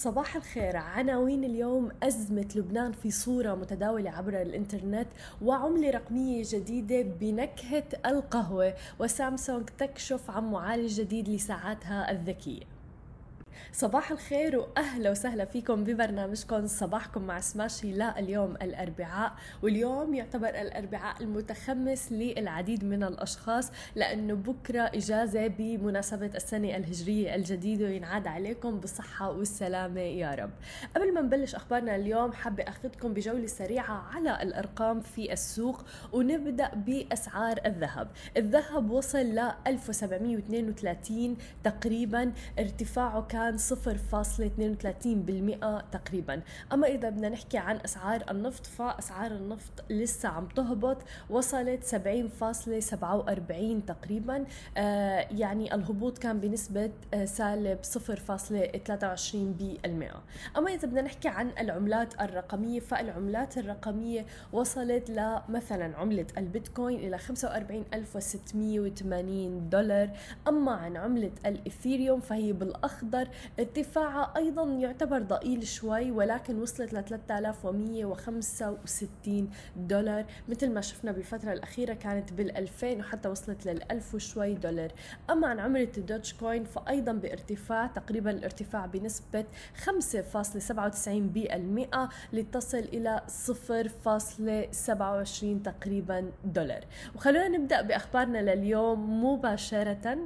صباح الخير. عناوين اليوم أزمة لبنان في صورة متداولة عبر الإنترنت وعملة رقمية جديدة بنكهة القهوة وسامسونج تكشف عن معالج جديد لساعاتها الذكية. صباح الخير وأهلا وسهلا فيكم ببرنامجكم صباحكم مع سماشي لا اليوم الأربعاء واليوم يعتبر الأربعاء المتخمس للعديد من الأشخاص لأنه بكرة إجازة بمناسبة السنة الهجرية الجديدة وينعاد عليكم بالصحة والسلامة يا رب. قبل ما نبلش أخبارنا اليوم حابة أخذكم بجولة سريعة على الأرقام في السوق ونبدأ بأسعار الذهب. الذهب وصل ل 1732 تقريبا ارتفاعه كان 0.32% تقريبا. أما إذا بدنا نحكي عن أسعار النفط فأسعار النفط لسه عم تهبط وصلت 70.47 تقريبا. آه يعني الهبوط كان بنسبة آه سالب 0.23 بالمئة. أما إذا بدنا نحكي عن العملات الرقمية فالعملات الرقمية وصلت لمثلا عملة البيتكوين إلى 45680 دولار. أما عن عملة الإثيريوم فهي بالأخضر ارتفاعها أيضا يعتبر ضئيل شوي ولكن وصلت ل 3165 دولار مثل ما شفنا بالفترة الأخيرة كانت بال 2000 وحتى وصلت لل 1000 وشوي دولار. أما عن عملة الدوتش كوين فأيضا بارتفاع تقريبا الارتفاع بنسبة 5.97% لتصل إلى 0.27 تقريبا دولار. وخلونا نبدأ بأخبارنا لليوم مباشرة.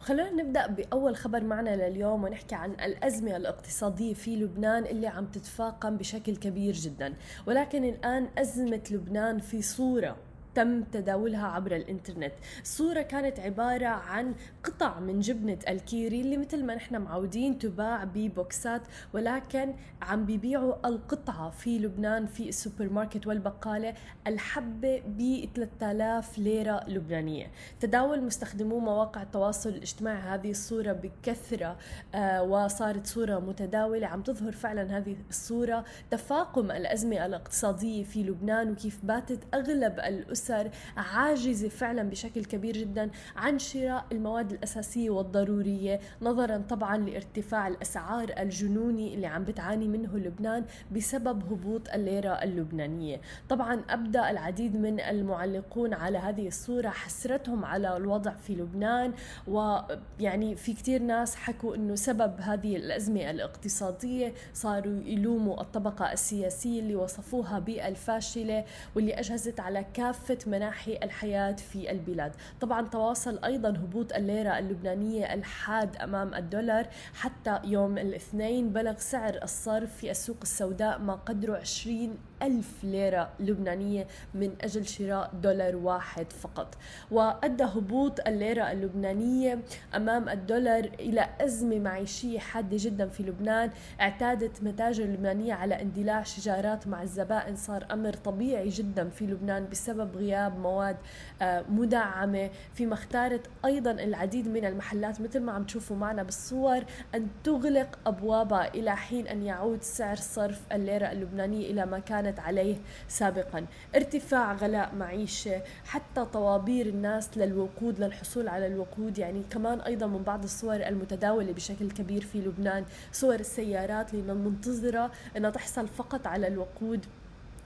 خلونا نبدأ بأول خبر معنا لليوم ونحكي عن الأزمة الاقتصادية في لبنان اللي عم تتفاقم بشكل كبير جدا. ولكن الآن أزمة لبنان في صورة تم تداولها عبر الإنترنت. الصورة كانت عبارة عن قطع من جبنة الكيري اللي مثل ما نحن معودين تباع ببوكسات ولكن عم بيبيعوا القطعة في لبنان في السوبر ماركت والبقالة الحبة ب 3000 ليرة لبنانية. تداول مستخدمو مواقع التواصل الاجتماعي. هذه الصورة بكثرة آه وصارت صورة متداولة. عم تظهر فعلا هذه الصورة تفاقم الأزمة الاقتصادية في لبنان وكيف باتت أغلب الأسر الأسر عاجزة فعلا بشكل كبير جدا عن شراء المواد الأساسية والضرورية نظرا طبعا لارتفاع الأسعار الجنوني اللي عم بتعاني منه لبنان بسبب هبوط الليرة اللبنانية. طبعا أبدأ العديد من المعلقون على هذه الصورة حسرتهم على الوضع في لبنان ويعني في كتير ناس حكوا أنه سبب هذه الأزمة الاقتصادية صاروا يلوموا الطبقة السياسية اللي وصفوها بالفاشلة واللي أجهزت على كافة كافة مناحي الحياة في البلاد. طبعا تواصل أيضا هبوط الليرة اللبنانية الحاد أمام الدولار حتى يوم الاثنين بلغ سعر الصرف في السوق السوداء ما قدره 20 ألف ليرة لبنانية من أجل شراء دولار واحد فقط. وأدى هبوط الليرة اللبنانية أمام الدولار إلى أزمة معيشية حادة جدا في لبنان اعتادت متاجر اللبنانية على اندلاع شجارات مع الزبائن. صار أمر طبيعي جدا في لبنان بسبب غياب مواد آه، مدعمة. فيما اختارت أيضا العديد من المحلات مثل ما عم تشوفوا معنا بالصور أن تغلق أبوابها إلى حين أن يعود سعر صرف الليرة اللبنانية إلى ما كانت كانت عليه سابقا. ارتفاع غلاء معيشة حتى طوابير الناس للوقود للحصول على الوقود. يعني كمان أيضا من بعض الصور المتداولة بشكل كبير في لبنان صور السيارات اللي منتظرة أنها تحصل فقط على الوقود.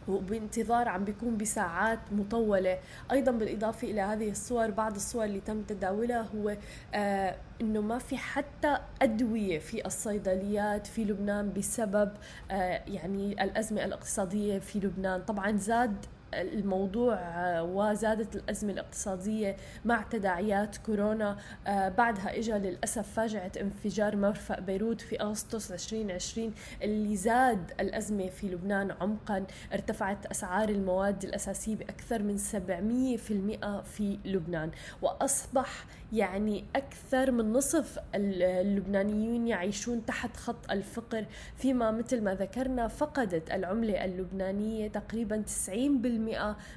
وبانتظار عم بيكون بساعات مطولة. أيضا بالإضافة إلى هذه الصور بعض الصور اللي تم تداولها هو آه إنه ما في حتى أدوية في الصيدليات في لبنان بسبب آه يعني الأزمة الاقتصادية في لبنان. طبعا زاد الموضوع آه، وزادت الأزمة الاقتصادية مع تداعيات كورونا. آه، بعدها إجا للأسف فاجعة انفجار مرفأ بيروت في أغسطس 2020 اللي زاد الأزمة في لبنان عمقا. ارتفعت أسعار المواد الأساسية بأكثر من 700% في لبنان. وأصبح يعني أكثر من نصف اللبنانيين يعيشون تحت خط الفقر. فيما مثل ما ذكرنا فقدت العملة اللبنانية تقريبا 90%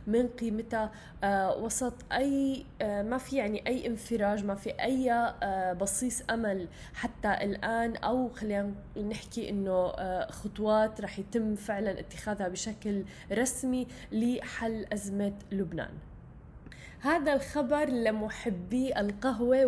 من قيمتها. آه، وسط أي آه، ما في يعني أي انفراج ما في أي آه، بصيص أمل. حتى الآن أو خلينا نحكي إنه خطوات رح يتم فعلا اتخاذها بشكل رسمي لحل أزمة لبنان. هذا الخبر لمحبي القهوة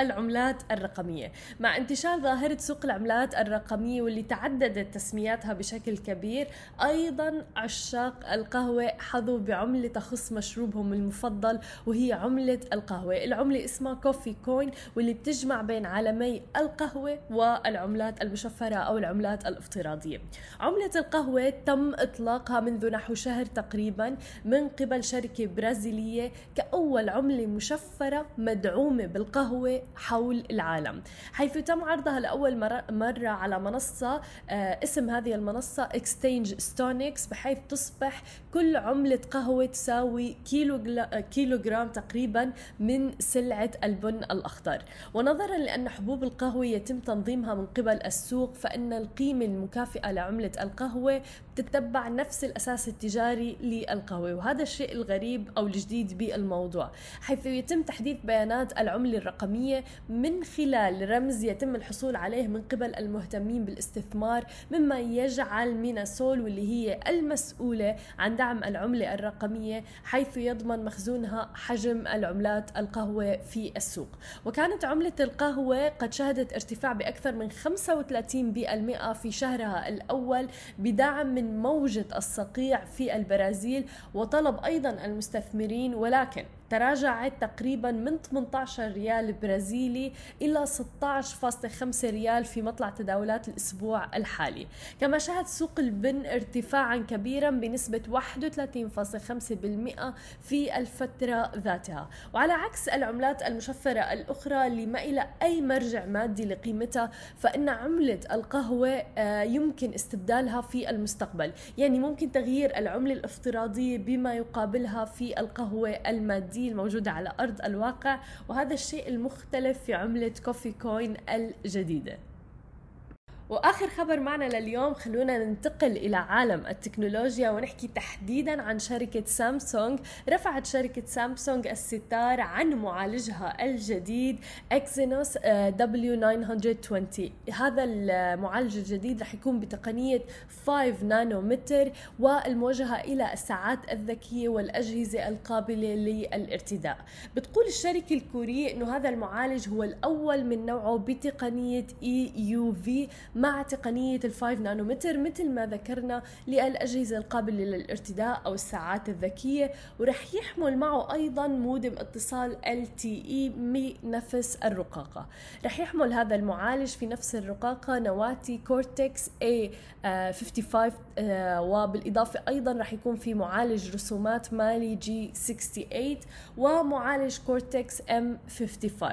والعملات الرقمية. مع انتشار ظاهرة سوق العملات الرقمية واللي تعددت تسمياتها بشكل كبير أيضا عشاق القهوة حظوا بعملة تخص مشروبهم المفضل وهي عملة القهوة. العملة اسمها كوفي كوين واللي بتجمع بين عالمي القهوة والعملات المشفرة أو العملات الافتراضية. عملة القهوة تم إطلاقها منذ نحو شهر تقريبا من قبل شركة برازيلية كأول عملة مشفرة مدعومة بالقهوة حول العالم. حيث تم عرضها لأول مرة على منصة آه، اسم هذه المنصة Exchange Stonoex بحيث تصبح كل عملة قهوة تساوي كيلو كيلو جرام تقريبا من سلعة البن الأخضر. ونظرا لأن حبوب القهوة يتم تنظيمها من قبل السوق فإن القيمة المكافئة لعملة القهوة تتبع نفس الأساس التجاري للقهوة وهذا الشيء الغريب أو الجديد بالموضوع. حيث يتم تحديث بيانات العملة الرقمية من خلال رمز يتم الحصول عليه من قبل المهتمين بالاستثمار مما يجعل ميناسول واللي هي المسؤولة عن دعم العملة الرقمية حيث يضمن مخزونها حجم العملات القهوة في السوق. وكانت عملة القهوة قد شهدت ارتفاع بأكثر من 35% في شهرها الأول بدعم من موجة الصقيع في البرازيل وطلب أيضا المستثمرين ولكن تراجعت تقريبا من 18 ريال برازيلي إلى 16.5 ريال في مطلع تداولات الأسبوع الحالي. كما شهد سوق البن ارتفاعا كبيرا بنسبة 31.5% في الفترة ذاتها. وعلى عكس العملات المشفرة الأخرى اللي ما إلى أي مرجع مادي لقيمتها فإن عملة القهوة آه، يمكن استبدالها في المستقبل. يعني ممكن تغيير العملة الافتراضية بما يقابلها في القهوة المادية. العادية الموجودة على أرض الواقع وهذا الشيء المختلف في عملة Coffee Coin الجديدة. وآخر خبر معنا لليوم خلونا ننتقل إلى عالم التكنولوجيا ونحكي تحديدا عن شركة سامسونج. رفعت شركة سامسونج الستار عن معالجها الجديد Exynos W920 هذا المعالج الجديد رح يكون بتقنية 5 نانومتر والموجهة إلى الساعات الذكية والأجهزة القابلة للارتداء. بتقول الشركة الكورية إنه هذا المعالج هو الأول من نوعه بتقنية EUV مع تقنية ال 5 نانومتر مثل ما ذكرنا للأجهزة القابلة للارتداء أو الساعات الذكية ورح يحمل معه أيضا مودم اتصال LTE بنفس الرقاقة. رح يحمل هذا المعالج في نفس الرقاقة نواتي Cortex A55 آه، وبالإضافة أيضا رح يكون في معالج رسومات Mali G68 ومعالج Cortex M55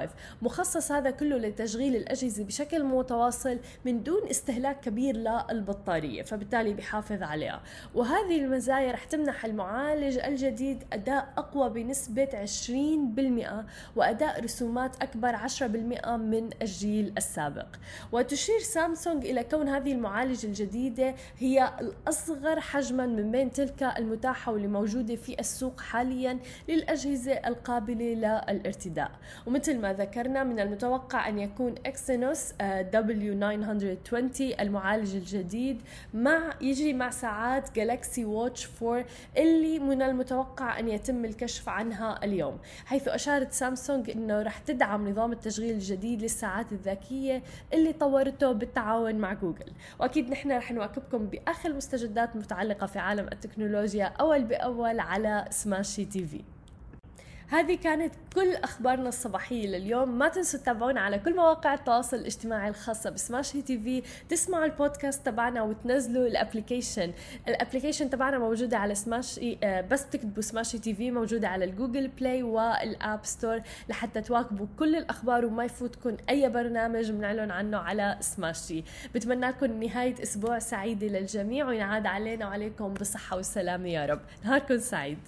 مخصص هذا كله لتشغيل الأجهزة بشكل متواصل من دون بدون استهلاك كبير للبطارية فبالتالي بيحافظ عليها. وهذه المزايا رح تمنح المعالج الجديد أداء أقوى بنسبة 20% وأداء رسومات أكبر 10% من الجيل السابق. وتشير سامسونج إلى كون هذه المعالجة الجديدة هي الأصغر حجما من بين تلك المتاحة واللي موجودة في السوق حاليا للأجهزة القابلة للارتداء. ومثل ما ذكرنا من المتوقع أن يكون اكسينوس W900 20 المعالج الجديد. مع يجي مع ساعات جالكسي واتش 4 اللي من المتوقع أن يتم الكشف عنها اليوم. حيث أشارت سامسونج إنه رح تدعم نظام التشغيل الجديد للساعات الذكية اللي طورته بالتعاون مع جوجل. وأكيد نحن رح نواكبكم باخر المستجدات المتعلقه في عالم التكنولوجيا أول بأول على سماشي TV هذه كانت كل أخبارنا الصباحية لليوم. ما تنسوا تتابعونا على كل مواقع التواصل الاجتماعي الخاصة بسماش TV. تسمعوا البودكاست تبعنا وتنزلوا ال application ال application تبعنا موجودة على سماش آه، بس تكتبوا سماش TV موجودة على ال Google Play وال App Store لحتى تواكبوا كل الأخبار وما يفوتكم أي برنامج بنعلن عنه على سماشي. بتمنى لكم نهاية أسبوع سعيدة للجميع وينعاد علينا وعليكم بالصحه والسلامه يا رب. نهاركم سعيد.